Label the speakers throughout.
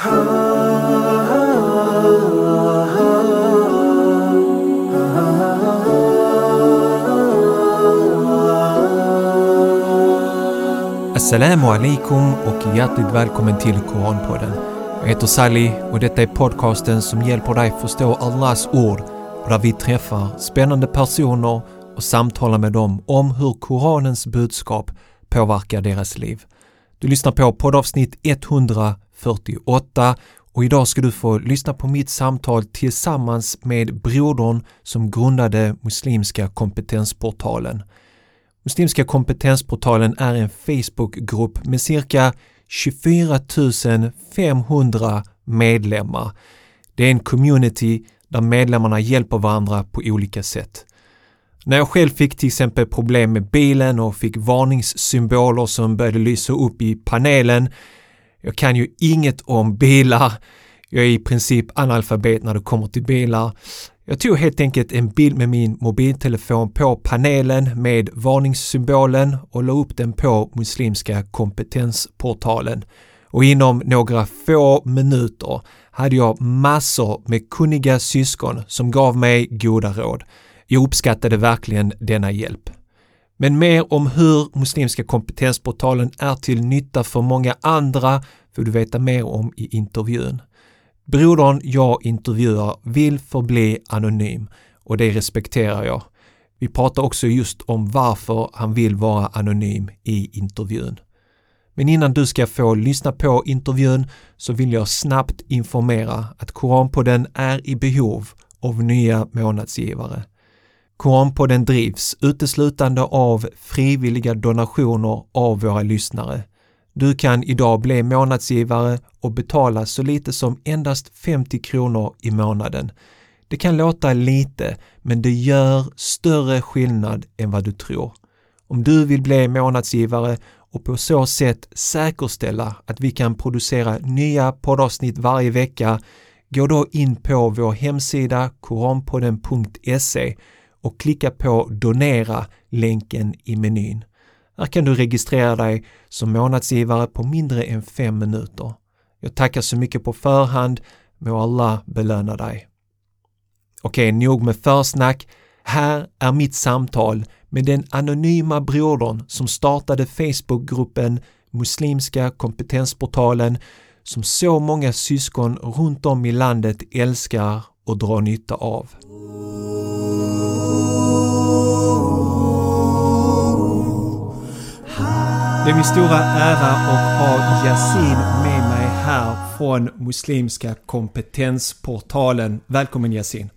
Speaker 1: Assalamu alaikum och hjärtligt välkommen till Koranpodden. Jag heter Sally och detta är podcasten som hjälper dig förstå Allahs ord och där vi träffar spännande personer och samtalar med dem om hur Koranens budskap påverkar deras liv. Du lyssnar på poddavsnitt 100 48 och idag ska du få lyssna på mitt samtal tillsammans med brodern som grundade Muslimska kompetensportalen. Muslimska kompetensportalen är en Facebookgrupp med cirka 24 500 medlemmar. Det är en community där medlemmarna hjälper varandra på olika sätt. När jag själv fick till exempel problem med bilen och fick varningssymboler som började lysa upp i panelen. Jag kan ju inget om bilar. Jag är i princip analfabet när det kommer till bilar. Jag tog helt enkelt en bild med min mobiltelefon på panelen med varningssymbolen och la upp den på Muslimska kompetensportalen. Och inom några få minuter hade jag massor med kunniga syskon som gav mig goda råd. Jag uppskattade verkligen denna hjälp. Men mer om hur Muslimska kompetensportalen är till nytta för många andra får du veta mer om i intervjun. Brodern jag intervjuar vill förbli anonym och det respekterar jag. Vi pratar också just om varför han vill vara anonym i intervjun. Men innan du ska få lyssna på intervjun så vill jag snabbt informera att Koranpodden är i behov av nya månadsgivare. Koranpodden drivs uteslutande av frivilliga donationer av våra lyssnare. Du kan idag bli månadsgivare och betala så lite som endast 50 kronor i månaden. Det kan låta lite, men det gör större skillnad än vad du tror. Om du vill bli månadsgivare och på så sätt säkerställa att vi kan producera nya poddavsnitt varje vecka, gå då in på vår hemsida koranpodden.se och klicka på donera-länken i menyn. Här kan du registrera dig som månadsgivare på mindre än fem minuter. Jag tackar så mycket på förhand. Må Allah belöna dig. Okej, nog med försnack. Här är mitt samtal med den anonyma brodern som startade Facebookgruppen Muslimska kompetensportalen som så många syskon runt om i landet älskar och drar nytta av. Det är min stora ära att ha Yasin med mig här från Muslimska kompetensportalen. Välkommen Yasin!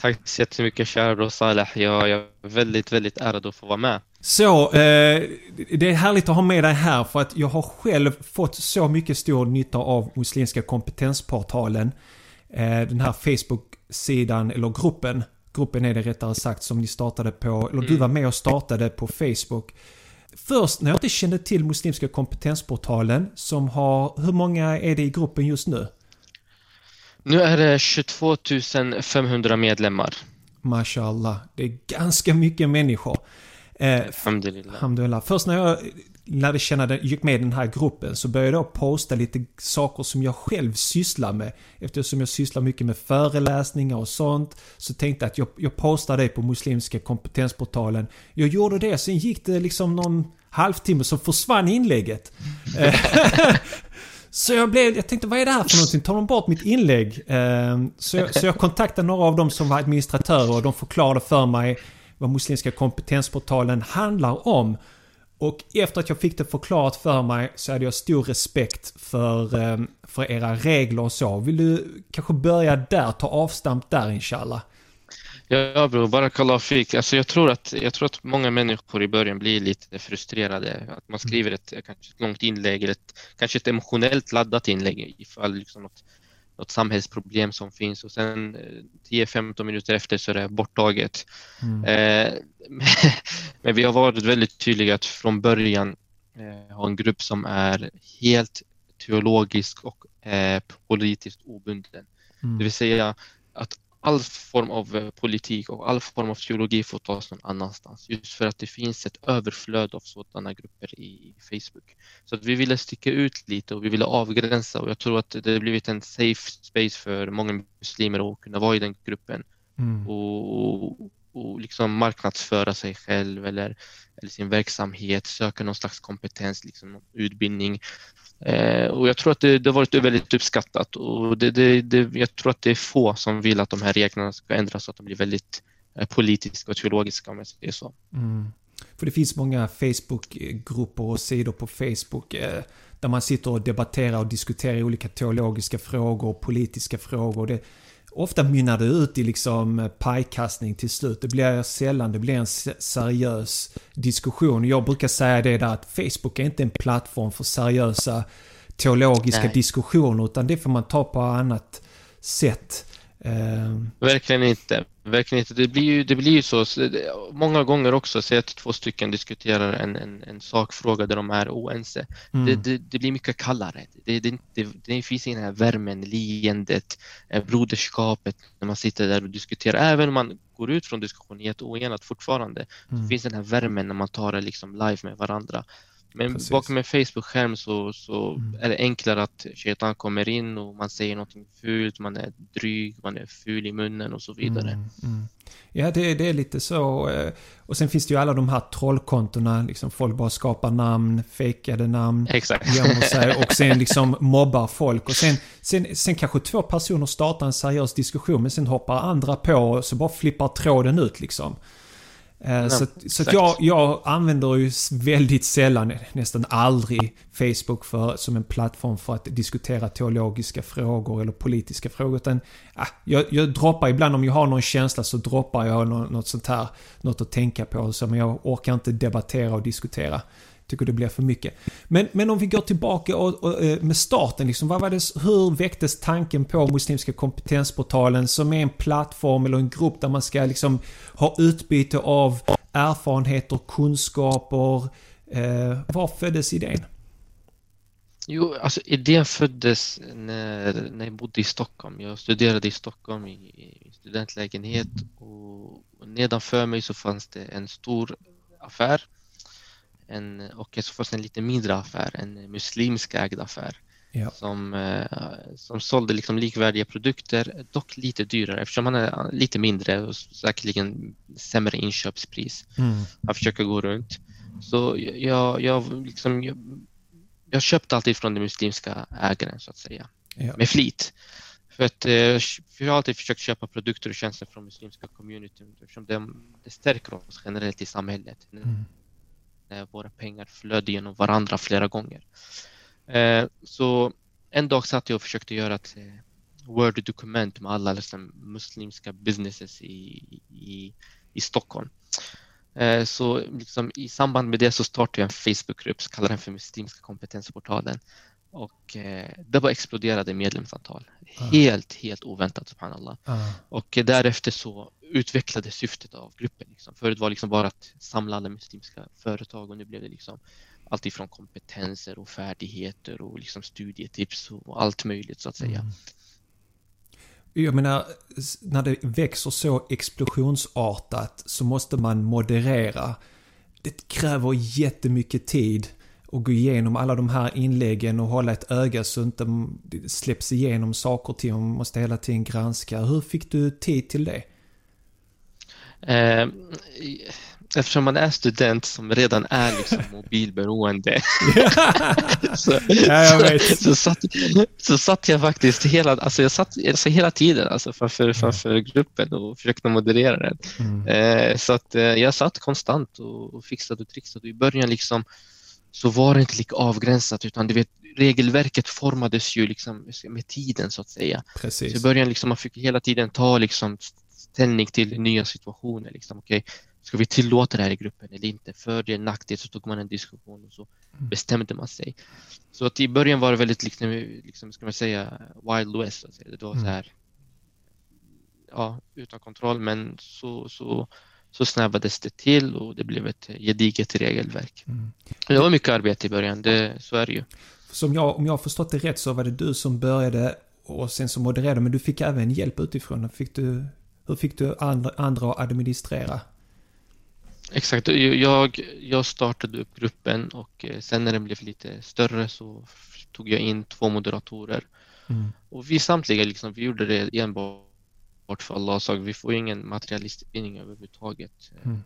Speaker 2: Tack så jättemycket kära bror Saleh. Jag, jag är väldigt, väldigt ärad att få vara med.
Speaker 1: Så, eh, det är härligt att ha med dig här för att jag har själv fått så mycket stor nytta av Muslimska kompetensportalen. Eh, den här Facebook-sidan, eller gruppen, gruppen är det rättare sagt, som ni startade på, eller du mm. var med och startade på Facebook först när jag inte kände till Muslimska kompetensportalen som har, hur många är det i gruppen just nu?
Speaker 2: Nu är det 22 500 medlemmar.
Speaker 1: Mashallah, det är ganska mycket människor.
Speaker 2: Eh, Alhamdulillah.
Speaker 1: Först när jag lärde känna den, gick med i den här gruppen så började jag posta lite saker som jag själv sysslar med. Eftersom jag sysslar mycket med föreläsningar och sånt så tänkte jag att jag, jag postar det på Muslimska kompetensportalen. Jag gjorde det, sen gick det liksom någon halvtimme så försvann inlägget. Så jag, blev, jag tänkte, vad är det här för någonting? Tar de bort mitt inlägg? Ehm, så jag, så jag kontaktade några av dem som var administratörer och de förklarade för mig vad Muslimska kompetensportalen handlar om. Och efter att jag fick det förklarat för mig så hade jag stor respekt för, eh, för era regler och så. Vill du kanske börja där, ta avstamp där inshallah?
Speaker 2: Ja bror, barakallah fick. Alltså jag tror, att, jag tror att många människor i början blir lite frustrerade. Att man skriver ett, kanske ett långt inlägg eller ett, kanske ett emotionellt laddat inlägg ifall liksom något, något samhällsproblem som finns och sen 10-15 eh, minuter efter så är det borttaget. Mm. Eh, men vi har varit väldigt tydliga att från början eh, ha en grupp som är helt teologisk och eh, politiskt obunden. Mm. Det vill säga att all form av eh, politik och all form av teologi får tas någon annanstans. Just för att det finns ett överflöd av sådana grupper i Facebook. Så att vi ville sticka ut lite och vi ville avgränsa och jag tror att det har blivit en safe space för många muslimer att kunna vara i den gruppen mm. och, och liksom marknadsföra sig själv eller, eller sin verksamhet, söka någon slags kompetens, liksom utbildning. Eh, och jag tror att det, det har varit väldigt uppskattat och det, det, det, jag tror att det är få som vill att de här reglerna ska ändras så att de blir väldigt eh, politiska och teologiska om jag säger så.
Speaker 1: Mm. För det finns många Facebookgrupper och sidor på Facebook eh, där man sitter och debatterar och diskuterar olika teologiska frågor och politiska frågor. Det, ofta mynnar det ut i liksom pajkastning till slut. Det blir sällan det blir en seriös diskussion. Jag brukar säga det där att Facebook är inte en plattform för seriösa teologiska Nej. diskussioner utan det får man ta på annat sätt.
Speaker 2: Uh... Verkligen inte. Verkligen inte. Det blir ju, det blir ju så. Många gånger också, säg att två stycken diskuterar en, en, en sakfråga där de är oense. Mm. Det, det, det, blir mycket kallare. Det, det, det, det finns den här värmen, leendet, eh, broderskapet när man sitter där och diskuterar. Även om man går ut från diskussionen jätteoenat fortfarande, mm. så finns den här värmen när man tar det liksom live med varandra. Men Precis. bakom en Facebook-skärm så, så mm. är det enklare att Shaitan kommer in och man säger någonting fult, man är dryg, man är ful i munnen och så vidare. Mm, mm.
Speaker 1: Ja, det, det, är lite så. Eh, och sen finns det ju alla de här trollkontona, liksom folk bara skapar namn, fejkade namn.
Speaker 2: Exakt.
Speaker 1: Sig, och sen liksom mobbar folk. Och sen, sen, sen kanske två personer startar en seriös diskussion, men sen hoppar andra på och så bara flippar tråden ut liksom. Eh, så så jag, jag använder ju väldigt sällan, nästan aldrig, Facebook för, som en plattform för att diskutera teologiska frågor eller politiska frågor. Utan, ah, jag, jag droppar ibland, om jag har någon känsla så droppar jag något, något sånt här, något att tänka på. Så, men jag orkar inte debattera och diskutera tycker det blir för mycket. Men, men om vi går tillbaka och, och, eh, med starten, liksom, vad var det, hur väcktes tanken på Muslimska kompetensportalen som är en plattform eller en grupp där man ska liksom ha utbyte av erfarenheter, kunskaper. Eh, var föddes idén?
Speaker 2: Jo, alltså idén föddes när, när jag bodde i Stockholm. Jag studerade i Stockholm i, i studentlägenhet och, och nedanför mig så fanns det en stor affär en, och så fanns en lite mindre affär, en muslimsk ägd affär. Ja. Som, eh, som sålde liksom likvärdiga produkter, dock lite dyrare eftersom man är lite mindre och säkerligen sämre inköpspris. Mm. Jag försöker gå runt. Så jag, jag, liksom, jag, jag köpte alltid från den muslimska ägaren så att säga, ja. med flit. För att eh, för jag har alltid försökt köpa produkter och tjänster från muslimska communityn eftersom det, det stärker oss generellt i samhället. Mm när våra pengar flödde genom varandra flera gånger. Eh, så en dag satt jag och försökte göra ett eh, Word-dokument med alla liksom, muslimska businesses i, i, i Stockholm. Eh, så liksom, i samband med det så startade jag en Facebookgrupp, som kallar den för Muslimska kompetensportalen. Och eh, det bara exploderade medlemsantal. Ah. Helt, helt oväntat, subhanallah. Ah. Och därefter så utvecklades syftet av gruppen. Liksom. Förut var det liksom bara att samla alla muslimska företag och nu blev det liksom allt ifrån kompetenser och färdigheter och liksom studietips och allt möjligt så att säga. Mm.
Speaker 1: Jag menar, när det växer så explosionsartat så måste man moderera. Det kräver jättemycket tid och gå igenom alla de här inläggen och hålla ett öga så inte det släpps igenom saker och ting. Man måste hela tiden granska. Hur fick du tid till det?
Speaker 2: Eh, eftersom man är student som redan är liksom mobilberoende så, ja, så, satt, så satt jag faktiskt hela, alltså jag satt, alltså hela tiden alltså framför, framför gruppen och försökte moderera den. Mm. Eh, så att, eh, jag satt konstant och, och fixade och trixade. I början liksom, så var det inte lika avgränsat utan du vet, regelverket formades ju liksom med tiden så att säga. Precis. Så i början liksom, man fick hela tiden ta liksom, ställning till nya situationer. Liksom, okay, ska vi tillåta det här i gruppen eller inte? Fördel, nackdel, så tog man en diskussion och så mm. bestämde man sig. Så att i början var det väldigt, liksom, liksom ska man säga, Wild West. Alltså. Det var mm. så här, ja, utan kontroll, men så, så så snävades det till och det blev ett gediget regelverk. Mm. Det var mycket arbete i början, det, så är det ju.
Speaker 1: Som jag, om jag har förstått det rätt så var det du som började och sen så modererade men du fick även hjälp utifrån. Fick du, hur fick du andra, andra att administrera?
Speaker 2: Exakt, jag, jag startade upp gruppen och eh, sen när den blev lite större så tog jag in två moderatorer. Mm. Och vi samtliga liksom, vi gjorde det enbart för Allahs sak. Vi får ingen materialistvinning överhuvudtaget eh, mm.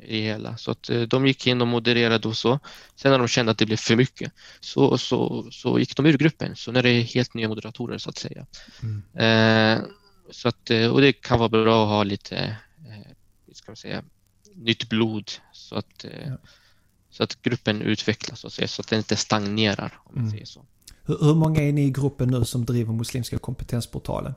Speaker 2: i hela. Så att eh, de gick in och modererade och så. Sen när de kände att det blev för mycket så, så, så gick de ur gruppen. Så det är helt nya moderatorer så att säga. Mm. Eh, så att, och det kan vara bra att ha lite, eh, ska man säga, nytt blod så att, eh, ja. så att gruppen utvecklas så att, säga, så att den inte stagnerar. Om mm. säger så.
Speaker 1: Hur, hur, många är ni i gruppen nu som driver Muslimska kompetensportalen?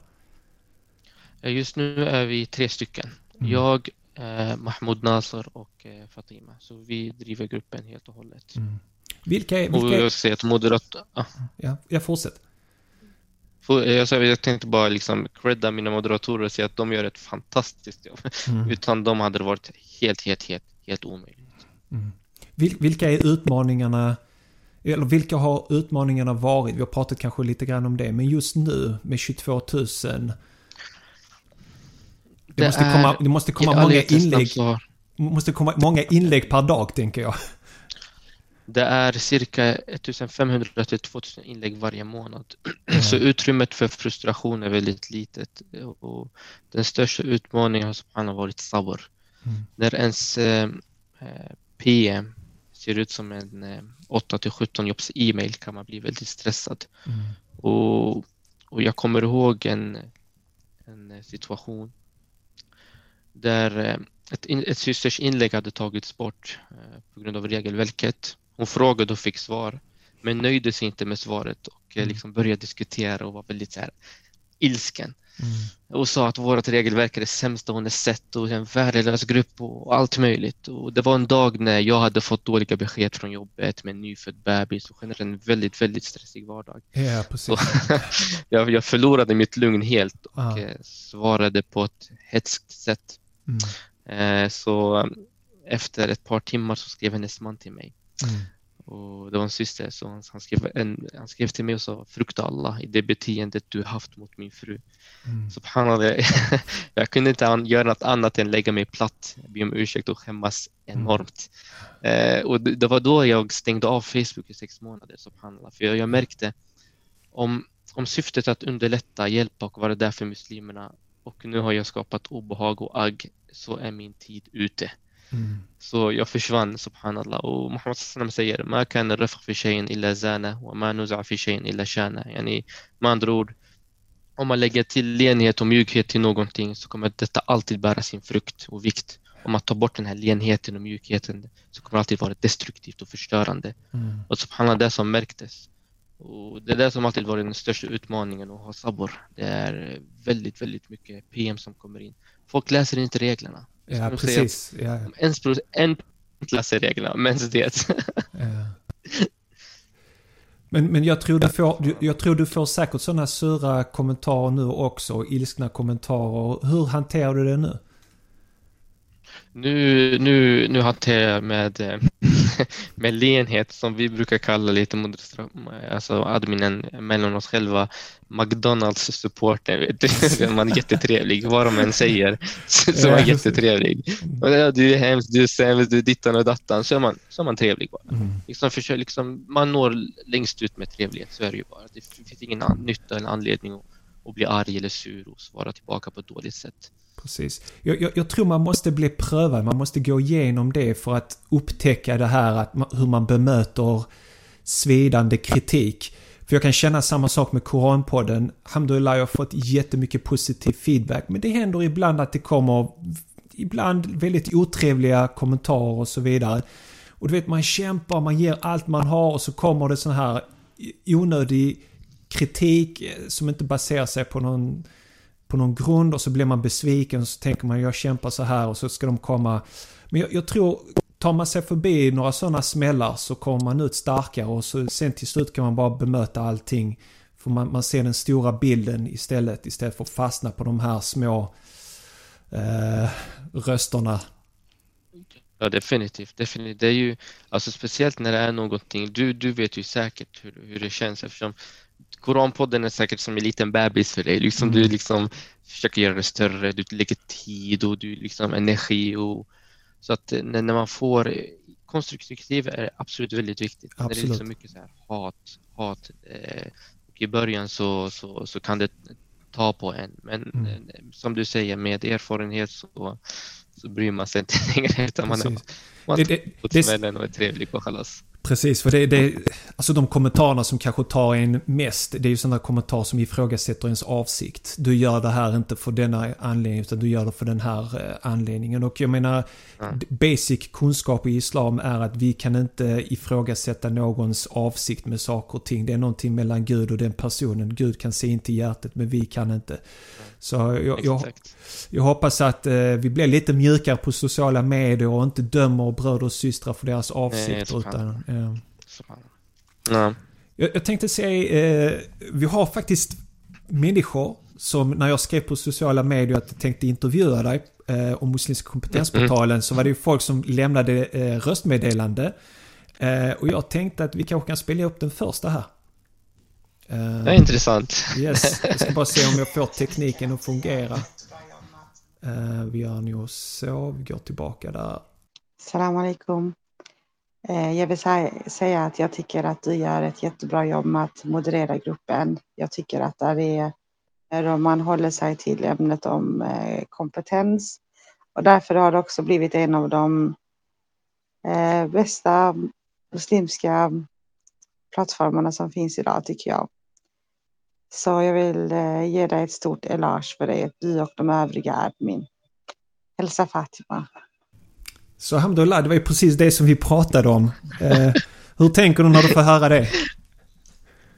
Speaker 2: Eh, just nu är vi tre stycken. Mm. Jag, eh, Mahmoud Nasser och eh, Fatima. Så vi driver gruppen helt och hållet. Mm.
Speaker 1: Vilka är... Vilka och
Speaker 2: jag moderat... Ah.
Speaker 1: Ja, jag fortsätter.
Speaker 2: Jag, jag tänkte bara liksom credda mina moderatorer och säga att de gör ett fantastiskt jobb. Mm. Utan dem hade det varit helt, helt, helt, helt omöjligt.
Speaker 1: Mm. Vilka är utmaningarna, eller vilka har utmaningarna varit? Vi har pratat kanske lite grann om det, men just nu med 22 000 det, det måste, komma, det måste komma många inlägg. måste komma många inlägg per dag, tänker jag.
Speaker 2: Det är cirka 1500 till 2000 inlägg varje månad. Mm. Så utrymmet för frustration är väldigt litet. Och den största utmaningen har varit sabr. Mm. När ens eh, PM ser ut som en eh, 8 till 17 jobbs e-mail kan man bli väldigt stressad. Mm. Och, och jag kommer ihåg en, en situation där eh, ett, ett systers inlägg hade tagits bort eh, på grund av regelverket hon frågade och fick svar, men nöjde sig inte med svaret och mm. liksom började diskutera och var väldigt så här, ilsken. Mm. Och sa att vårt regelverk är det sämsta hon har sett och en värdelös grupp och allt möjligt. Och det var en dag när jag hade fått dåliga besked från jobbet med en nyfödd bebis och generellt en väldigt, väldigt stressig vardag.
Speaker 1: Ja, precis.
Speaker 2: jag, jag förlorade mitt lugn helt och ah. svarade på ett hetskt sätt. Mm. Eh, så efter ett par timmar så skrev hennes man till mig Mm. Och det var en syster, så han, han, skrev en, han skrev till mig och sa frukta Allah i det beteendet du haft mot min fru. Mm. Subhanallah, jag kunde inte göra något annat än lägga mig platt, be om ursäkt och skämmas mm. enormt. Mm. Eh, och det, det, var då jag stängde av Facebook i sex månader, subhanallah. För jag, jag märkte om, om syftet att underlätta, hjälpa och vara där för muslimerna och nu har jag skapat obehag och agg så är min tid ute. Mm. Så jag försvann, subhanallah. Och Muhammad sallam säger kan rafq fi shayin illa zana wa ma nuza fi shayin illa shana. Yani, med andra ord, om man lägger till lenhet och mjukhet till någonting så kommer detta alltid bära sin frukt och vikt. Om man tar bort den här lenheten och mjukheten så kommer det alltid vara destruktivt och förstörande. Mm. Och subhanallah, det som märktes. Och det är det som alltid varit den största utmaningen att ha sabor. Det är väldigt, väldigt mycket PM som kommer in. Folk läser inte reglerna.
Speaker 1: Ja, precis. Ja.
Speaker 2: En, en läser reglerna, mänsklighet.
Speaker 1: Ja. Men, men jag, tror du får, jag tror du får säkert sådana sura kommentarer nu också, ilskna kommentarer. Hur hanterar du det nu?
Speaker 2: Nu, nu, nu hanterar jag med, eh, med lenhet som vi brukar kalla lite alltså adminen mellan oss själva McDonalds supporter. Man är jättetrevlig, vad de än säger så är man jättetrevlig. du är hemskt, du är sämst, du är dittan och dattan. Så är man, så är man trevlig bara. Mm. Liksom försöker, liksom, man når längst ut med trevlighet, så är det ju bara. Det finns ingen nytta eller anledning att, att bli arg eller sur och svara tillbaka på ett dåligt sätt.
Speaker 1: Precis. Jag, jag, jag, tror man måste bli prövad, man måste gå igenom det för att upptäcka det här att hur man bemöter svidande kritik. För jag kan känna samma sak med Koranpodden. Alhamdulillah, jag har fått jättemycket positiv feedback. Men det händer ibland att det kommer ibland väldigt otrevliga kommentarer och så vidare. Och du vet, man kämpar, man ger allt man har och så kommer det sån här onödig kritik som inte baserar sig på någon på någon grund och så blir man besviken och så tänker man jag kämpar så här och så ska de komma. Men jag, jag tror, tar man sig förbi några sådana smällar så kommer man ut starkare och så, sen till slut kan man bara bemöta allting. För man, man ser den stora bilden istället, istället för att fastna på de här små eh, rösterna.
Speaker 2: Ja, definitivt. definitivt. Det är ju, alltså speciellt när det är någonting, du, du vet ju säkert hur, hur det känns eftersom Koranpodden är säkert som en liten bebis för dig. Liksom, mm. Du liksom försöker göra det större, du lägger tid och du liksom energi. Och, så att när, när man får konstruktiv är absolut väldigt viktigt. Absolut. När det är liksom mycket så här hat, hat eh, och i början så, så, så kan det ta på en. Men mm. Eh, som du säger, med erfarenhet så, så bryr man sig inte längre utan man, man, man det, det, det, och är trevlig och chalas.
Speaker 1: Precis, för det, det, alltså de kommentarerna som kanske tar en mest, det är ju sådana kommentarer som ifrågasätter ens avsikt. Du gör det här inte för denna anledning utan du gör det för den här eh, anledningen. Och jag menar, mm. basic kunskap i islam är att vi kan inte ifrågasätta någons avsikt med saker och ting. Det är någonting mellan Gud och den personen. Gud kan se in till hjärtat men vi kan inte. Så jag, jag, jag hoppas att eh, vi blir lite mjukare på sociala medier och inte dömer bröder och systrar för deras avsikter. Nej, utan, ja. jag, jag, tänkte säga, eh, vi har faktiskt människor som när jag skrev på sociala medier att jag tänkte intervjua dig eh, om Muslimska kompetensportalen mm. så var det ju folk som lämnade eh, röstmeddelande. Eh, och jag tänkte att vi kanske kan spela upp den första här.
Speaker 2: Uh, det är intressant.
Speaker 1: Yes, jag ska bara se om jag får tekniken att fungera. Uh, vi gör nog så, vi går tillbaka där.
Speaker 3: Salam alaikum. Uh, jag vill säga att jag tycker att du gör ett jättebra jobb med att moderera gruppen. Jag tycker att det är om man håller sig till ämnet om kompetens och därför har det också blivit en av de bästa muslimska plattformarna som finns idag tycker jag. Så jag vill eh, ge dig ett stort eloge för det, du och de övriga admin. Hälsa Fatima.
Speaker 1: Så Hamdullah, det var ju precis det som vi pratade om. Eh, hur tänker du när du får höra det?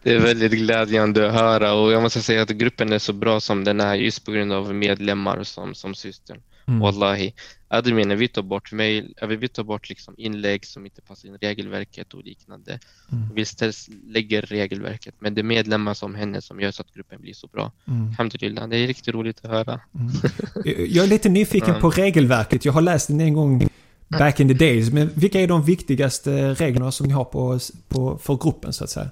Speaker 2: Det är väldigt glädjande att höra och jag måste säga att gruppen är så bra som den är just på grund av medlemmar som, som systern. Mm. Wallahi. Admin, vi tar bort mail, vi tar bort liksom inlägg som inte passar in i regelverket och liknande. Mm. Vi lägger regelverket, men det är medlemmar som henne som gör så att gruppen blir så bra. Mm. Alhamdulillah, det är riktigt roligt att höra. Mm.
Speaker 1: Jag är lite nyfiken på regelverket. Jag har läst den en gång back in the days, men vilka är de viktigaste reglerna som ni har på, på, för gruppen så att säga?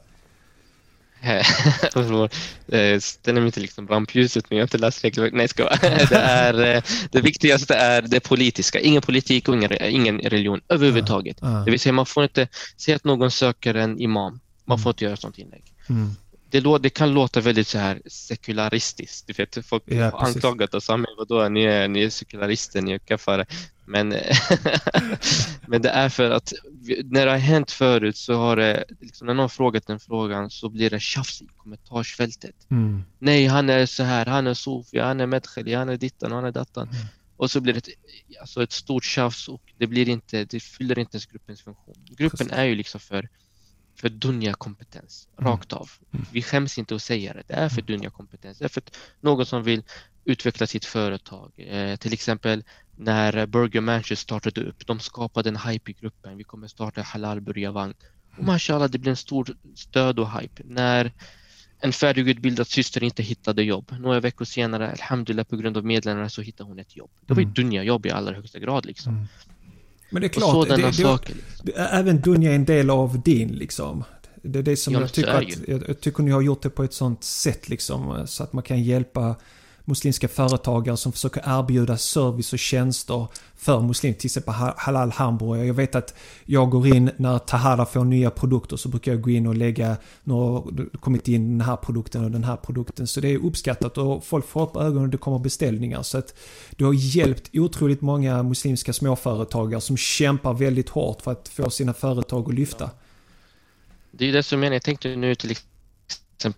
Speaker 2: Ställer mig inte liksom rampljuset men jag har inte läst regelverket. Nej, ska det, är, eh, det viktigaste är det politiska. Ingen politik och ingen, ingen religion överhuvudtaget. Uh. Det vill säga man får inte säga att någon söker en imam. Man får mm. inte göra sånt inlägg. Mm. Det, det, kan låta väldigt så här sekularistiskt. Du vet, folk ja, har anklagat oss. Vadå, ni är, ni är sekularister, ni är kaffare. Men, men det är för att när det har hänt förut så har det, liksom, när någon frågat den frågan så blir det tjafs i kommentarsfältet. Mm. Nej, han är så här, han är sofi, han är medkheli, han är dittan, han är dattan. Mm. Och så blir det ett, alltså ett stort tjafs och det, blir inte, det fyller inte ens gruppens funktion. Gruppen är ju liksom för, för dunja-kompetens, mm. rakt av. Mm. Vi skäms inte att säga det, det är för mm. dunja-kompetens. Det är för någon som vill utveckla sitt företag. Eh, till exempel när Burger Manchester startade upp. De skapade en hype i gruppen. Vi kommer starta halal burgarvagn. Och mashallah, det blev en stor stöd och hype. När en färdigutbildad syster inte hittade jobb. Några veckor senare, alhamdulillah, på grund av medlemmarna så hittade hon ett jobb. Det var mm. dunja-jobb i allra högsta grad liksom. Mm.
Speaker 1: Men det är klart, det, det, saker, liksom. det, även dunja är en del av din liksom. Det är det som ja, jag tycker att, jag, jag tycker ni har gjort det på ett sånt sätt liksom. Så att man kan hjälpa muslimska företagare som försöker erbjuda service och tjänster för muslimer, till exempel halal hamburgare. Jag vet att jag går in när Tahara får nya produkter så brukar jag gå in och lägga, nu har kommit in den här produkten och den här produkten. Så det är uppskattat och folk får upp ögonen och det kommer beställningar. Så att du har hjälpt otroligt många muslimska småföretagare som kämpar väldigt hårt för att få sina företag att lyfta.
Speaker 2: Det är ju det som jag menar. Jag tänkte nu till exempel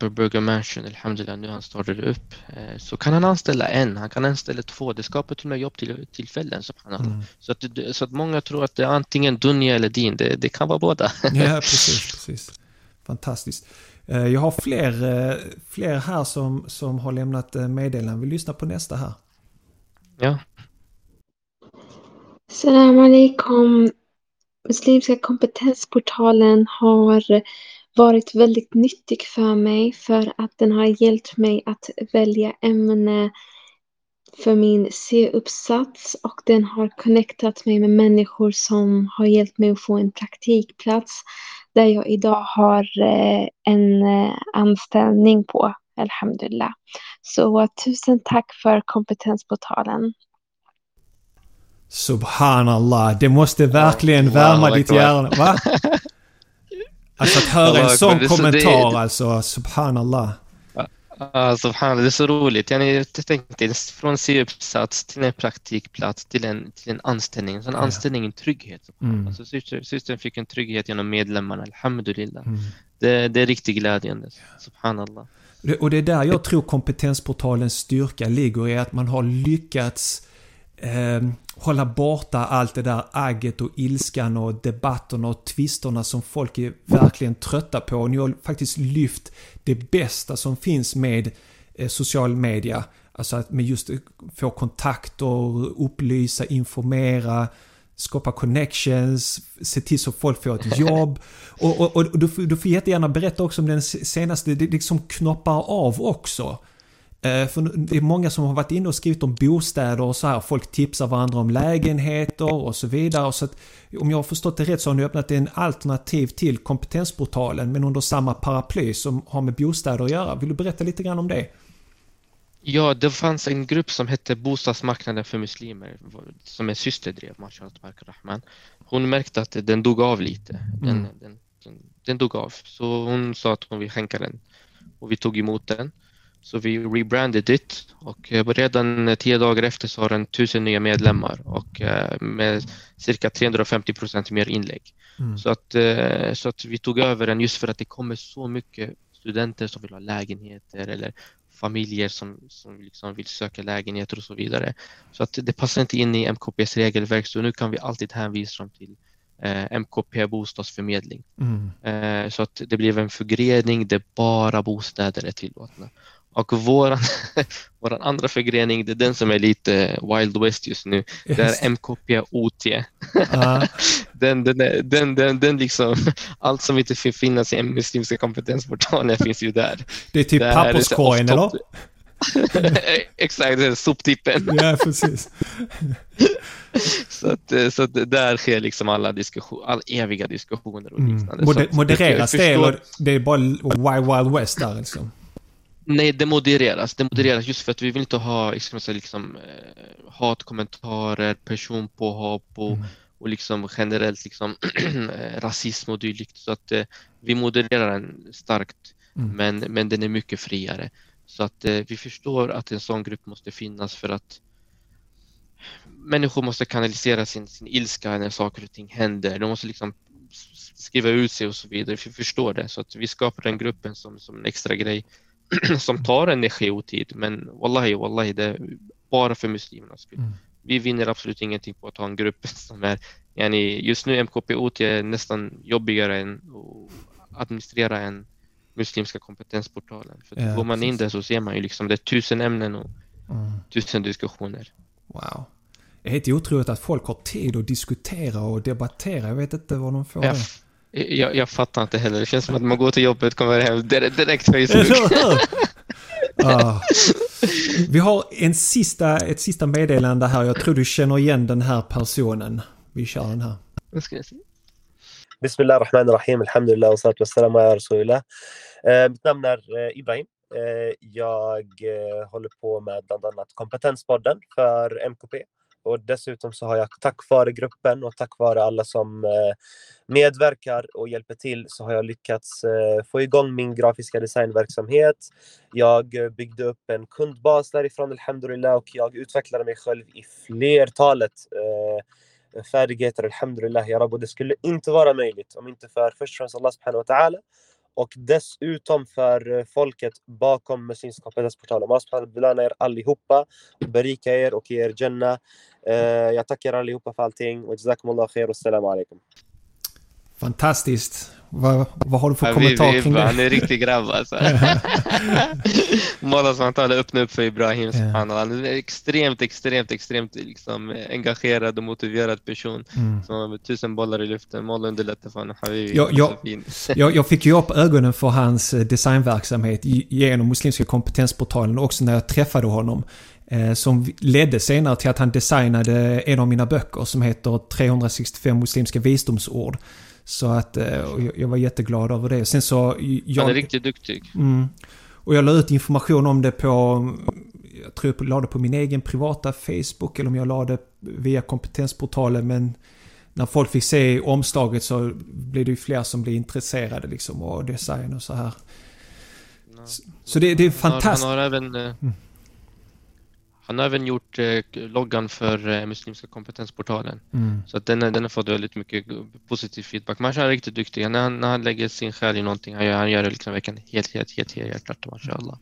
Speaker 2: Burger Mansion, alhamdulillah, nu han startade upp, eh, så kan han anställa en, han kan anställa två. Det skapar till och med jobbtillfällen. Mm. Så, att, så att många tror att det är antingen Dunja eller Din, det, det kan vara båda.
Speaker 1: Ja, precis. precis. Fantastiskt. Eh, jag har fler, eh, fler här som, som har lämnat meddelanden. Vi lyssnar på nästa här.
Speaker 2: Ja.
Speaker 4: Salam alaikum. Muslimska kompetensportalen har varit väldigt nyttig för mig för att den har hjälpt mig att välja ämne för min C-uppsats och den har connectat mig med människor som har hjälpt mig att få en praktikplats där jag idag har eh, en eh, anställning på, alhamdulillah. Så tusen tack för kompetensportalen.
Speaker 1: Subhanallah, det måste verkligen wow, värma ditt hjärna. Va? Alltså att höra en sån kommentar alltså, subhanallah.
Speaker 2: Subhanallah, det är så roligt. Jag tänkte från C-uppsats till en praktikplats till en, till en anställning. Så en anställning en trygghet. Mm. Alltså, systern fick en trygghet genom medlemmarna, alhamdulillah. Mm. Det, det är riktigt glädjande, subhanallah.
Speaker 1: Och det är där jag tror kompetensportalens styrka ligger i att man har lyckats eh, hålla borta allt det där agget och ilskan och debatterna och tvisterna som folk är verkligen trötta på. Och ni har faktiskt lyft det bästa som finns med eh, social media. Alltså att med just få kontakter, upplysa, informera, skapa connections, se till så folk får ett jobb. Och, och, och du, du får jättegärna berätta också om den senaste, det liksom knoppar av också. Eh, för det är många som har varit inne och skrivit om bostäder och så här. Folk tipsar varandra om lägenheter och så vidare. Så att, om jag har förstått det rätt så har ni öppnat en alternativ till kompetensportalen men under samma paraply som har med bostäder att göra. Vill du berätta lite grann om det?
Speaker 2: Ja, det fanns en grupp som hette Bostadsmarknaden för muslimer som är systerdrev, Mashallah Rahman. Hon märkte att den dog av lite. Den, mm. den, den, den dog av. Så hon sa att hon vill skänka den. Och vi tog emot den. Så vi rebranded it och eh, redan tio dagar efter så har den tusen nya medlemmar och eh, med cirka 350 procent mer inlägg. Mm. Så, att, eh, så att vi tog över den just för att det kommer så mycket studenter som vill ha lägenheter eller familjer som, som liksom vill söka lägenheter och så vidare. Så att det passar inte in i MKPs regelverk så nu kan vi alltid hänvisa dem till MKP bostadsförmedling. Mm. så att det blev en förgrening där bara bostäder är tillåtna. Och våran, våran andra förgrening, det är den som är lite Wild West just nu. Yes. Det är MKP OT. Uh. den, den, den, den, den liksom, allt som inte finns i muslimska kompetensportalen finns ju där.
Speaker 1: Det är typ papperskorgen eller?
Speaker 2: Exakt, soptippen.
Speaker 1: ja, precis.
Speaker 2: så, att, så att där sker liksom alla diskussioner, all eviga diskussioner och mm. liknande.
Speaker 1: Mm. Modereras det eller det är bara Wild Wild West där liksom?
Speaker 2: Nej, det modereras. Det modereras just för att vi vill inte ha liksom, liksom, eh, hatkommentarer, personpåhopp och, mm. och liksom generellt liksom, rasism och dylikt. Så att eh, vi modererar den starkt, mm. men, men den är mycket friare. Så att eh, vi förstår att en sån grupp måste finnas för att människor måste kanalisera sin, sin ilska när saker och ting händer. De måste liksom skriva ut sig och så vidare. Vi förstår det, så att vi skapar den gruppen som, som en extra grej som tar energi och tid. Men wallahi, wallahi, det är bara för muslimernas skull. Mm. Vi vinner absolut ingenting på att ha en grupp som är, yani, just nu MKPOT är nästan jobbigare än att administrera än muslimska kompetensportalen. För ja, går man in där så ser man ju liksom det är tusen ämnen och mm. tusen diskussioner.
Speaker 1: Wow. Det är helt otroligt att folk har tid att diskutera och debattera. Jag vet inte vad de får ja, det.
Speaker 2: Jag, jag, fattar inte heller. Det känns som att man går till jobbet, kommer hem direkt Facebook.
Speaker 1: ah. Vi har en sista, ett sista meddelande här. Jag tror du känner igen den här personen. Vi kör den här.
Speaker 5: Bismillah ar-Rahman ar-Rahim, Alhamdulillah och salatu wassalam ala Rasulillah. Eh, mitt namn är eh, Ibrahim. Eh, jag håller på med bland annat Kompetenspodden för MKP och dessutom så har jag tack vare gruppen och tack vare alla som eh, medverkar och hjälper till så har jag lyckats eh, få igång min grafiska designverksamhet. Jag eh, byggde upp en kundbas därifrån, alhamdulillah, och jag utvecklade mig själv i flertalet färdigheter, alhamdulillah, ya Och det skulle inte vara möjligt om inte för först och främst Allah subhanahu wa ta'ala och dessutom för eh, folket bakom Muslimska portalen. Allah belöna er allihopa, berika er och ge er Jannah. Eh, jag tackar allihopa för allting. Och jazakumullah khair och salam alaikum.
Speaker 1: Fantastiskt. Vad, vad har du för ja, kommentar vi,
Speaker 2: vi, kring det? Han är en riktig grabb alltså. Måla som han talar öppna upp för Ibrahim. Ja. Han är en extremt, extremt, extremt liksom, engagerad och motiverad person mm. som har tusen bollar i luften. Måla underlättar för honom.
Speaker 1: Jag, jag, jag, jag, fick ju upp ögonen för hans eh, designverksamhet genom Muslimska kompetensportalen också när jag träffade honom. Eh, som ledde senare till att han designade en av mina böcker som heter 365 muslimska visdomsord. Så att eh, jag, var jätteglad över det. Sen så... Jag,
Speaker 2: Han är riktigt duktig.
Speaker 1: Mm, och jag la ut information om det på... Jag tror jag la det på min egen privata Facebook eller om jag la det via kompetensportalen men när folk fick se omslaget så blev det ju fler som blev intresserade liksom och design och så här. Så det, det är fantastiskt.
Speaker 2: Han har, han har även... Eh, mm. Han har även gjort eh, loggan för eh, Muslimska kompetensportalen. Mm. Så att den, den har fått väldigt mycket positiv feedback. Man är riktigt duktig. När han, när han lägger sin själ i någonting, han gör, han gör det liksom verkligen helt, helt, helt, helt hjärtat. Mashallah.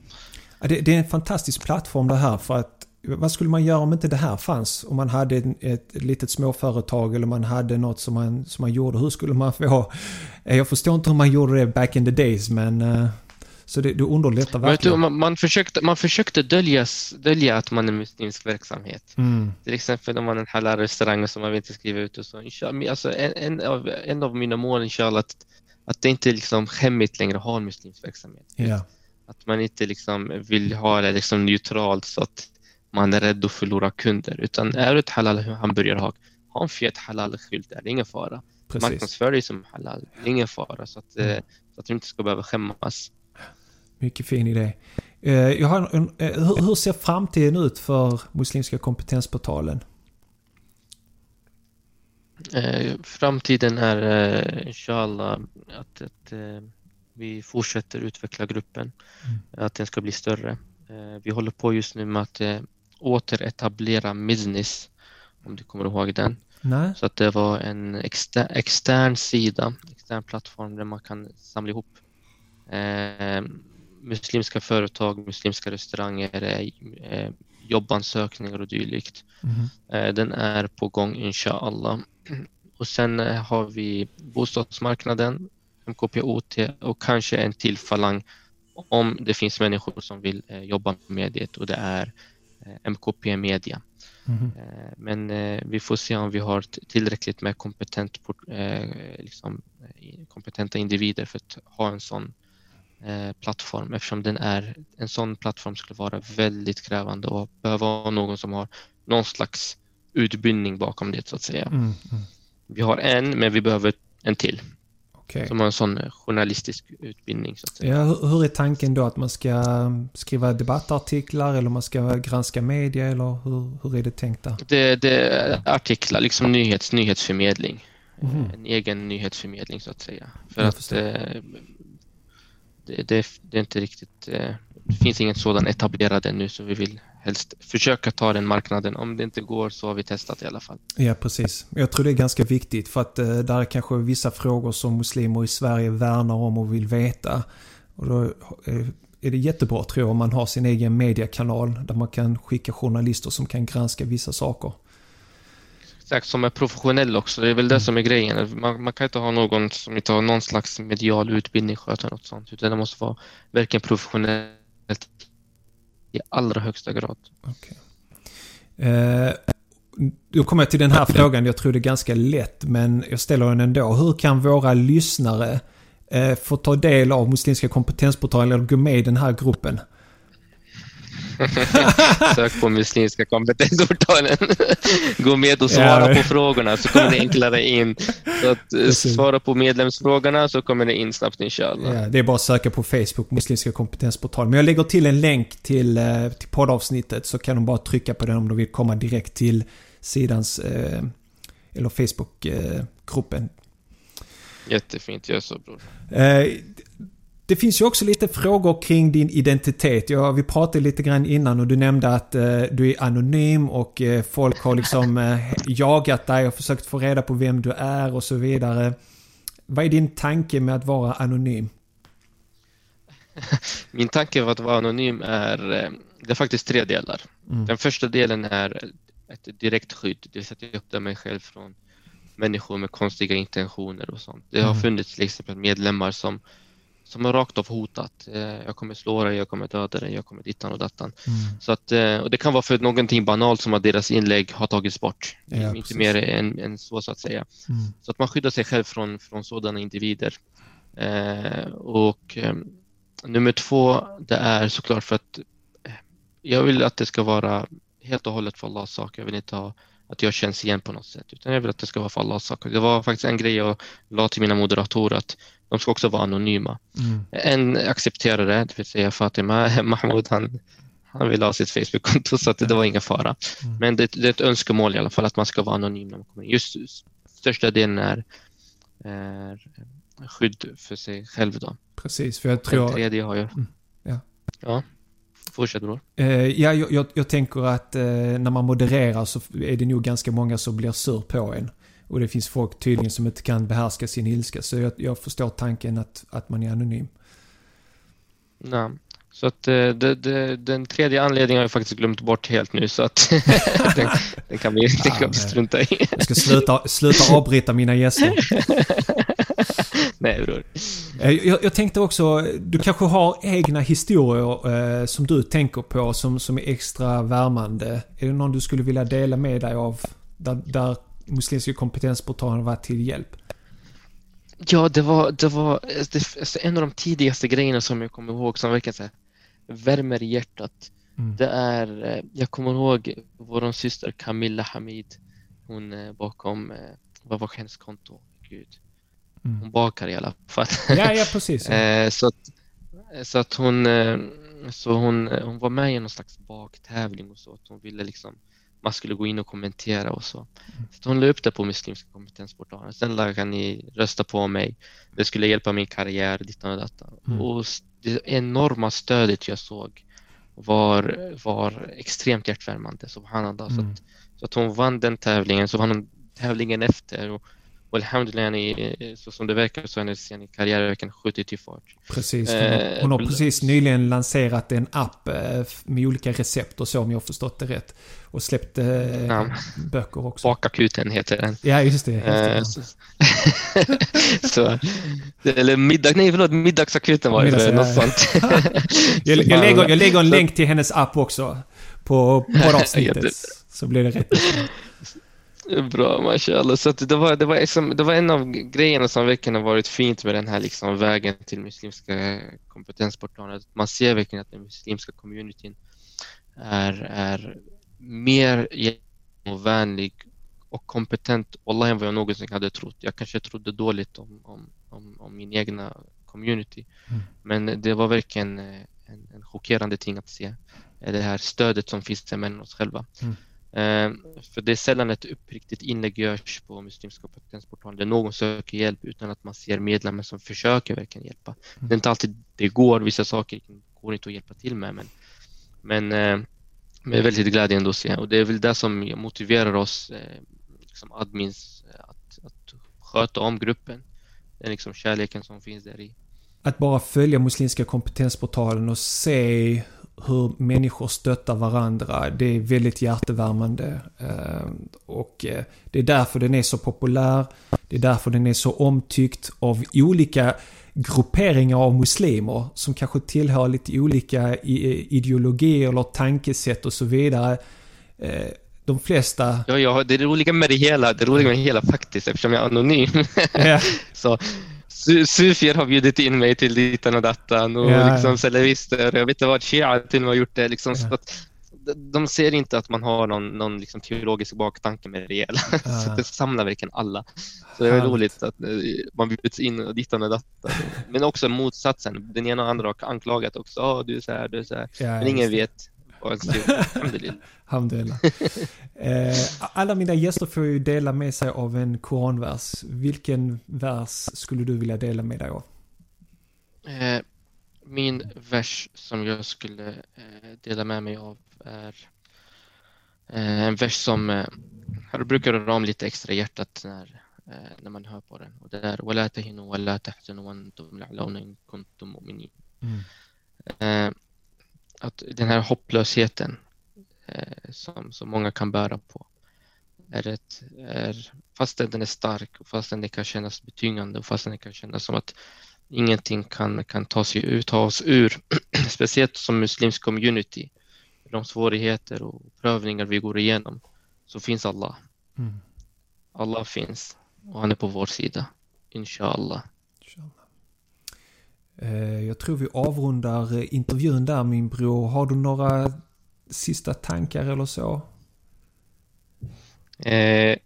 Speaker 1: Ja, det, det är en fantastisk plattform det här för att vad skulle man göra om inte det här fanns? Om man hade ett, ett litet småföretag eller man hade något som man, som man gjorde. Hur skulle man få... Jag förstår inte hur man gjorde det back in the days men... Så det, det underlättar verkligen.
Speaker 2: Man, man, försökte, man försökte dölja, dölja att man är muslimsk verksamhet. Mm. Till exempel om man är en halal restaurang som man vill inte skriva ut och så. Alltså en, en, av, en av mina mål inshallah att, att det inte liksom skämmigt längre att ha en muslimsk verksamhet.
Speaker 1: Yeah.
Speaker 2: Att man inte liksom vill ha det liksom neutralt så att man är rädd att förlora kunder. Utan är du ett halal hamburgerhak, ha en fet halal-skylt där, det är ingen fara. Marknadsför dig som halal, det är ingen fara. Så att, mm. så att du inte ska behöva skämmas.
Speaker 1: Mycket fin idé. Eh, jag har en, eh, hur ser framtiden ut för Muslimska kompetensportalen?
Speaker 2: Framtiden är inshallah att, att vi fortsätter utveckla gruppen, mm. att den ska bli större. Vi håller på just nu med att återetablera Business, om du kommer ihåg den.
Speaker 1: Nej.
Speaker 2: Så att det var en exter extern sida, extern plattform där man kan samla ihop eh, muslimska företag, muslimska restauranger, eh, jobbansökningar och dylikt. Mm. Eh, den är på gång inshallah. Och sen eh, har vi bostadsmarknaden, MKPOT och kanske en till falang om det finns människor som vill eh, jobba med det och det är Eh, MKP Media. Mm. Men eh, vi får se om vi har tillräckligt med kompetent, liksom, kompetenta individer för att ha en sån plattform eftersom den är, en sån plattform skulle vara väldigt krävande och behöva ha någon som har någon slags utbildning bakom det så att säga. Mm. Mm. Vi har en men vi behöver en till. Okay. Som har en sån eh, journalistisk utbildning. Så att säga.
Speaker 1: Ja, hur är tanken då? Att man ska skriva debattartiklar eller man ska granska media eller hur, hur är det tänkt där?
Speaker 2: Det, det är artiklar, liksom nyhets, nyhetsförmedling. Mm. En egen nyhetsförmedling så att säga. För att eh, det, det, det, är inte riktigt, eh, det finns ingen sådan etablerad ännu så vi vill helst försöka ta den marknaden. Om det inte går så har vi testat i alla fall.
Speaker 1: Ja, precis. Jag tror det är ganska viktigt för att eh, där är kanske vissa frågor som muslimer i Sverige värnar om och vill veta. Och då eh, är det jättebra tror jag om man har sin egen mediekanal där man kan skicka journalister som kan granska vissa saker.
Speaker 2: Exakt, som är professionell också. Det är väl det mm. som är grejen. Man, man, kan inte ha någon som inte har någon slags medial utbildning sköta något sånt. Utan det måste vara verkligen professionellt i allra högsta grad.
Speaker 1: Okay. Eh, då kommer jag till den här frågan. Jag tror det är ganska lätt, men jag ställer den ändå. Hur kan våra lyssnare eh, få ta del av Muslimska kompetensportalen eller gå med i den här gruppen?
Speaker 2: Sök på muslimska kompetensportalen. Gå med och svara på frågorna så kommer det enklare in. Så att eh, svara på medlemsfrågorna så kommer det in snabbt inshallah.
Speaker 1: Ja, det är bara att söka på Facebook, Muslimska kompetensportalen. Men jag lägger till en länk till, eh, till poddavsnittet så kan de bara trycka på den om de vill komma direkt till sidans eh, eller Facebookgruppen.
Speaker 2: Jättefint, gör så bror.
Speaker 1: Det finns ju också lite frågor kring din identitet. Ja, vi pratade lite grann innan och du nämnde att eh, du är anonym och eh, folk har liksom eh, jagat dig och försökt få reda på vem du är och så vidare. Vad är din tanke med att vara anonym?
Speaker 2: Min tanke med att vara anonym är, eh, det är faktiskt tre delar. Mm. Den första delen är ett direkt skydd, det vill säga att jag skyddar mig själv från människor med konstiga intentioner och sånt. Det har mm. funnits till exempel medlemmar som som har rakt av hotat. Eh, jag kommer slå dig, jag kommer döda dig, jag kommer dittan och dattan. Mm. Så att, eh, och det kan vara för någonting banalt som att deras inlägg har tagits bort. Ja, Inte precis. mer än, än, så så att säga. Mm. Så att man skyddar sig själv från, från sådana individer. Eh, och eh, nummer två, det är såklart för att eh, jag vill att det ska vara helt och hållet för Allahs sak. Jag vill inte ha att jag känns igen på något sätt, utan jag vill att det ska vara för Allahs sak. Det var faktiskt en grej jag la till mina moderatorer att de ska också vara anonyma.
Speaker 1: Mm.
Speaker 2: En accepterade det, det vill säga Fatima Mahmoud, han, han ville ha sitt Facebook-konto så att det var ingen fara.
Speaker 1: Mm.
Speaker 2: Men det, det är ett önskemål i alla fall att man ska vara anonym när man kommer in. Just största delen är, är skydd för sig själv då.
Speaker 1: Precis, för jag
Speaker 2: Den
Speaker 1: tror...
Speaker 2: tredje har jag.
Speaker 1: Mm, ja.
Speaker 2: Ja, fortsätt bror.
Speaker 1: Eh, ja, jag, jag, jag tänker att eh, när man modererar så är det nog ganska många som blir sur på en. Och det finns folk tydligen som inte kan behärska sin ilska. Så jag, jag förstår tanken att, att man är anonym.
Speaker 2: Nej. Så att eh, det, det, den tredje anledningen har jag faktiskt glömt bort helt nu så att den, den kan vi, den kan vi strunta i.
Speaker 1: Jag ska sluta, sluta avbryta mina gäster.
Speaker 2: Nej bror.
Speaker 1: Eh, Jag, jag tänkte också, du kanske har egna historier eh, som du tänker på som, som är extra värmande. Är det någon du skulle vilja dela med dig av där, där Muslimska kompetensportalen varit till hjälp?
Speaker 2: Ja, det var, det var det, en av de tidigaste grejerna som jag kommer ihåg som verkligen så här, värmer i hjärtat.
Speaker 1: Mm.
Speaker 2: Det är, eh, jag kommer ihåg vår syster Camilla Hamid. Hon är bakom, eh, vad var hennes konto? Gud.
Speaker 1: Mm.
Speaker 2: Hon bakar i alla fall.
Speaker 1: Ja, ja precis. Ja.
Speaker 2: Eh, så att, så att hon, eh, så hon, eh, hon var med i någon slags baktävling och så. Att hon ville liksom, man skulle gå in och kommentera och så. Så att hon la upp det på Muslimska kompetensportalen. Sen lade ni rösta på mig. Det skulle hjälpa min karriär, dittan och dattan.
Speaker 1: Mm.
Speaker 2: Och det enorma stödet jag såg var, var extremt hjärtvärmande, subhanallah. Så,
Speaker 1: Mm.
Speaker 2: att, så att hon vann den tävlingen, så vann hon tävlingen efter. Och, och alhamdulillah, yani, så som det verkar så har hennes yani, karriär verkligen skjutit i fart.
Speaker 1: Precis. Hon har,
Speaker 2: Eh,
Speaker 1: hon har precis nyligen lanserat en app eh, med olika recept och så om jag har förstått det rätt. Och släppt eh,
Speaker 2: Ja.
Speaker 1: böcker också.
Speaker 2: Bakakuten heter den.
Speaker 1: Ja, just det. Just det.
Speaker 2: Eh, så, eller middag, nej förlåt, middagsakuten var det,
Speaker 1: Middags-
Speaker 2: något
Speaker 1: ja,
Speaker 2: sånt.
Speaker 1: Jag, jag, lägger, jag lägger en länk till hennes app också. På poddavsnittet.
Speaker 2: Jätte-
Speaker 1: så blir det rätt.
Speaker 2: Bra, mashallah. Så det, var, det, var liksom, det var en av grejerna som verkligen har varit fint med den här liksom vägen till muslimska kompetensportalen. Man ser verkligen att den muslimska communityn är, är mer vänlig och kompetent Wallah, än vad jag någonsin hade trott. Jag kanske trodde dåligt om, om, om, om min egna community.
Speaker 1: Mm.
Speaker 2: Men det var verkligen eh, en, en chockerande ting att se. eh, Det här stödet som finns mellan oss själva.
Speaker 1: Mm.
Speaker 2: Eh, För det är sällan ett uppriktigt inlägg görs på Muslimska kompetensportalen där någon söker hjälp utan att man ser medlemmar som försöker verkligen hjälpa. Det är inte alltid det går, vissa saker går inte att hjälpa till med men, men, eh, men väldigt glädjande att se och det är väl det som motiverar oss eh, liksom admins eh, att, att sköta om gruppen. Det är liksom kärleken som finns där i.
Speaker 1: Att bara följa Muslimska kompetensportalen och se hur människor stöttar varandra. Det är väldigt hjärtevärmande. Eh, Och eh, det är därför den är så populär. Det är därför den är så omtyckt av olika grupperingar av muslimer som kanske tillhör lite olika i- ideologier eller tankesätt och så vidare. Eh, De flesta...
Speaker 2: Ja, ja, det roliga med det hela, det roliga med det hela faktiskt, eftersom jag är anonym,
Speaker 1: Ja,
Speaker 2: så sufier har bjudit in mig till ditan och dattan och
Speaker 1: Ja, ja.
Speaker 2: liksom salafister, jag vet inte vad, shia till och med har gjort det. Liksom,
Speaker 1: Ja.
Speaker 2: så att, de- ser inte att man har någon, någon liksom teologisk baktanke med det hela. så
Speaker 1: Ah.
Speaker 2: det samlar verkligen alla. Så det är roligt att eh, man bjuds in och dittan och dattan. Men också motsatsen, den ena och andra har anklagat också. "Åh, du är så här, du är så här.
Speaker 1: ja,
Speaker 2: Men ingen vet vad ens det är. Alhamdulillah.
Speaker 1: Alhamdulillah. Eh, alla mina gäster får ju dela med sig av en koranvers. Vilken vers skulle du vilja dela med dig av?
Speaker 2: Eh, min vers som jag skulle eh, dela med mig av är eh, en vers som eh, här brukar röra om lite extra i hjärtat när, eh, när man hör på den. Och det är وَلَا تَهِنُوا وَلَا تَحْزَنُوا وَأَنْتُمْ الْأَعْلَوْنَ إِن كُنتُم مُؤْمِنِينَ eh, att den här hopplösheten eh, som, som många kan bära på är ett, är, fastän den är stark och fastän det kan kännas betyngande och fastän det kan kännas som att ingenting kan, kan ta, sig ut, ta oss ur, speciellt som muslimsk community, de svårigheter och prövningar vi går igenom, så finns Allah.
Speaker 1: Mm.
Speaker 2: Allah finns och han är på vår sida, inshallah.
Speaker 1: Inshallah. Eh, jag tror vi avrundar eh, intervjun där min bror. Har du några sista tankar eller så?
Speaker 2: Eh,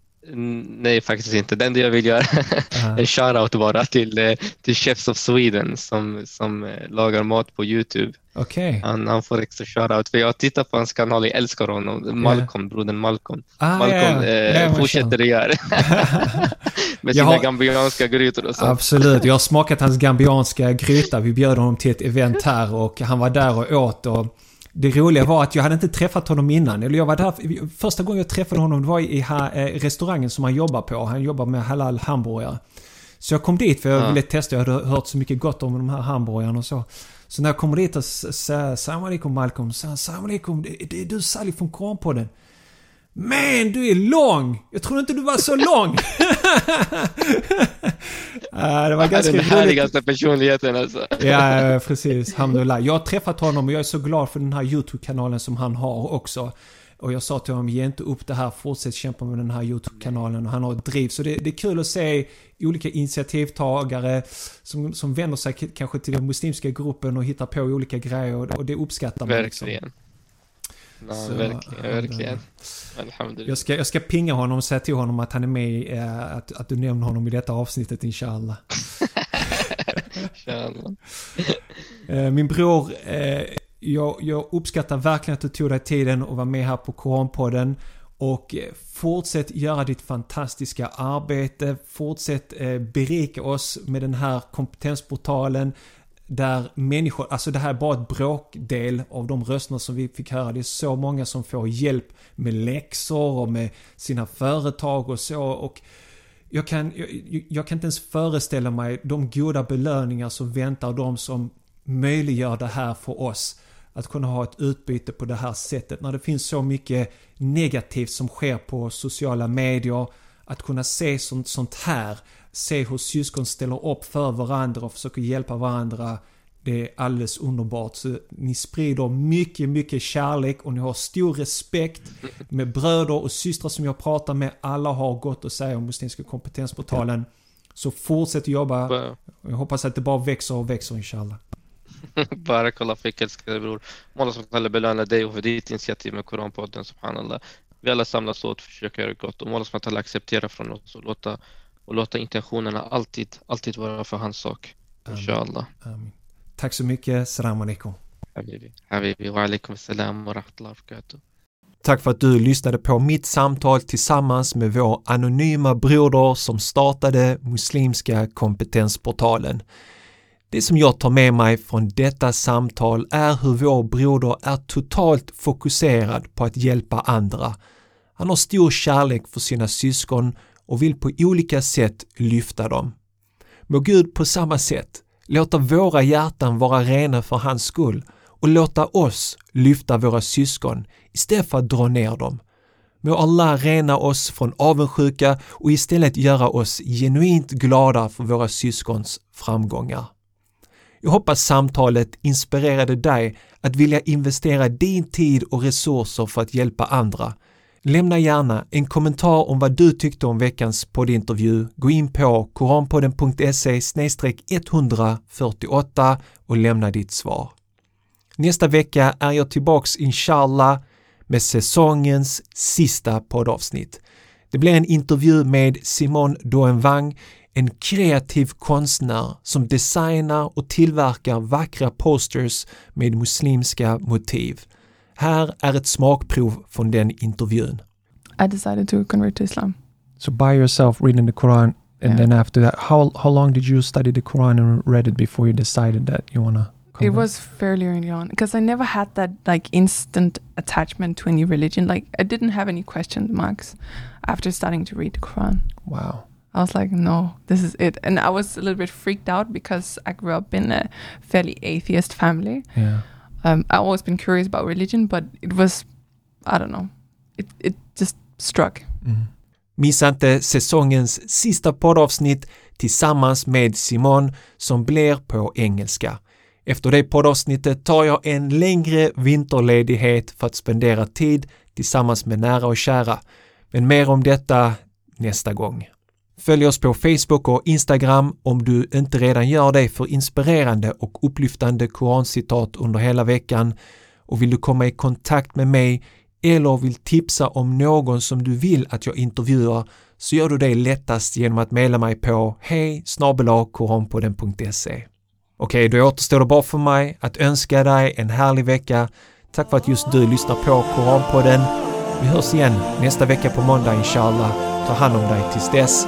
Speaker 2: nej, faktiskt inte. Det enda jag vill göra
Speaker 1: Ja.
Speaker 2: en shoutout bara till, eh, till Chefs of Sweden som, som eh, lagar mat på Youtube.
Speaker 1: Okej.
Speaker 2: Han, han får extra shoutout för jag tittar på hans kanal, jag älskar honom. Malcolm, brodern Malcolm.
Speaker 1: Ah,
Speaker 2: Malcolm
Speaker 1: ja,
Speaker 2: eh,
Speaker 1: man
Speaker 2: fortsätter det gör med sina
Speaker 1: har-
Speaker 2: gambianska grytor och sånt.
Speaker 1: Absolut, jag har smakat hans gambianska gryta. Vi bjöd honom till ett event här och han var där och åt och det roliga var att jag hade inte träffat honom innan. Eller jag var där, första gången jag träffade honom var i eh, restaurangen som han jobbar på. Han jobbar med halal hamburgare. Så jag kom dit för jag
Speaker 2: Ja.
Speaker 1: ville testa. Jag hade hört så mycket gott om de här hamburgarna och så. Så när jag kommer dit och säger Salam alaikum Malcolm. Så han Salam alaikum. Det, det är du Sally från Koranpodden. Men du är lång! Jag trodde inte du var så lång! Ah, det var ganska
Speaker 2: den härligaste personligheten alltså.
Speaker 1: Ja, precis. Alhamdulillah. Jag har träffat honom och jag är så glad för den här YouTube-kanalen som han har också. Och jag sa till honom, ge inte upp det här, fortsätt kämpa med den här YouTube-kanalen. Och han har ett driv. Så det, det är kul att se olika initiativtagare som, som vänder sig kanske till den muslimska gruppen och hittar på olika grejer. Och, och det uppskattar man. Liksom.
Speaker 2: Ja,
Speaker 1: Så,
Speaker 2: verkligen,
Speaker 1: ja,
Speaker 2: verkligen. Alhamdulillah.
Speaker 1: Jag ska, jag ska pinga honom och säga till honom att han är med, eh, att, att du nämner honom i detta avsnittet inshallah.
Speaker 2: Inshallah.
Speaker 1: Eh, Min bror, eh, jag, jag uppskattar verkligen att du tog dig tiden och var med här på Koranpodden. Och eh, fortsätt göra ditt fantastiska arbete. Fortsätt eh, berika oss med den här kompetensportalen. Där människor, alltså det här är bara ett bråkdel av de rösterna som vi fick höra. Det är så många som får hjälp med läxor och med sina företag och så. Och jag kan, jag, jag kan inte ens föreställa mig de goda belöningar som väntar de som möjliggör det här för oss. Att kunna ha ett utbyte på det här sättet. När det finns så mycket negativt som sker på sociala medier. Att kunna se sånt, sånt här. Se hur syskon ställer upp för varandra och försöker hjälpa varandra. Det är alldeles underbart. Så ni sprider mycket, mycket kärlek och ni har stor respekt med bröder och systrar som jag pratar med. Alla har gott att säga om Muslimska kompetensportalen. Så fortsätt jobba.
Speaker 2: Ba-
Speaker 1: Jag hoppas att det bara växer och växer inshallah.
Speaker 2: Barakallah fik älskade bror. Må Allah subhanahu belöna dig och för ditt initiativ med Koranpodden subhanallah. Vi alla samlas åt och försöker göra gott och må Allah subhanahu acceptera från oss och låta, och låta intentionerna alltid, alltid vara för hans sak. Inshallah.
Speaker 1: Amin. Tack så mycket. Salam alaikum.
Speaker 2: Habibi. Habibi. Wa alaikum salam wa rahmatullahi wa.
Speaker 1: Tack för att du lyssnade på mitt samtal tillsammans med vår anonyma broder som startade Muslimska kompetensportalen. Det som jag tar med mig från detta samtal är hur vår broder är totalt fokuserad på att hjälpa andra. Han har stor kärlek för sina syskon och vill på olika sätt lyfta dem. Må Gud på samma sätt låta våra hjärtan vara rena för hans skull och låta oss lyfta våra syskon istället för att dra ner dem. Må Allah rena oss från avundsjuka och istället göra oss genuint glada för våra syskons framgångar. Jag hoppas samtalet inspirerade dig att vilja investera din tid och resurser för att hjälpa andra. Lämna gärna en kommentar om vad du tyckte om veckans poddintervju. Gå in på koranpodden.se 148 och lämna ditt svar. Nästa vecka är jag tillbaks inshallah med säsongens sista poddavsnitt. Det blir en intervju med Simon Doenvang, en kreativ konstnär som designar och tillverkar vackra posters med muslimska motiv. Här är ett er smakprov från den intervjun.
Speaker 6: I decided to convert to Islam.
Speaker 7: So by yourself reading the Quran, and
Speaker 6: Yeah.
Speaker 7: then after that, how how long did you study the Quran and read it before you decided that you wanna?
Speaker 6: It was fairly early on because I never had that like instant attachment to any religion. Like I didn't have any question marks after starting to read the Quran.
Speaker 7: wow.
Speaker 6: I was like, no, this is it. And I was a little bit freaked out because I grew up in a fairly atheist family.
Speaker 7: Yeah.
Speaker 6: Um, I've always been curious about religion, but it was, I don't know, it, it just struck.
Speaker 7: Mm.
Speaker 1: Missa inte säsongens sista poddavsnitt tillsammans med Simon som blir på engelska. Efter det poddavsnittet tar jag en längre vinterledighet för att spendera tid tillsammans med nära och kära. Men mer om detta nästa gång. Följ oss på Facebook och Instagram om du inte redan gör det för inspirerande och upplyftande korancitat under hela veckan. Och vill du komma i kontakt med mig eller vill tipsa om någon som du vill att jag intervjuar så gör du det lättast genom att mejla mig på hej koranpodden.se. Okej, då återstår det bara för mig att önska dig en härlig vecka. Tack för att just du lyssnar på Koranpodden. Vi hörs igen nästa vecka på måndag inshallah. Ta hand om dig tills dess.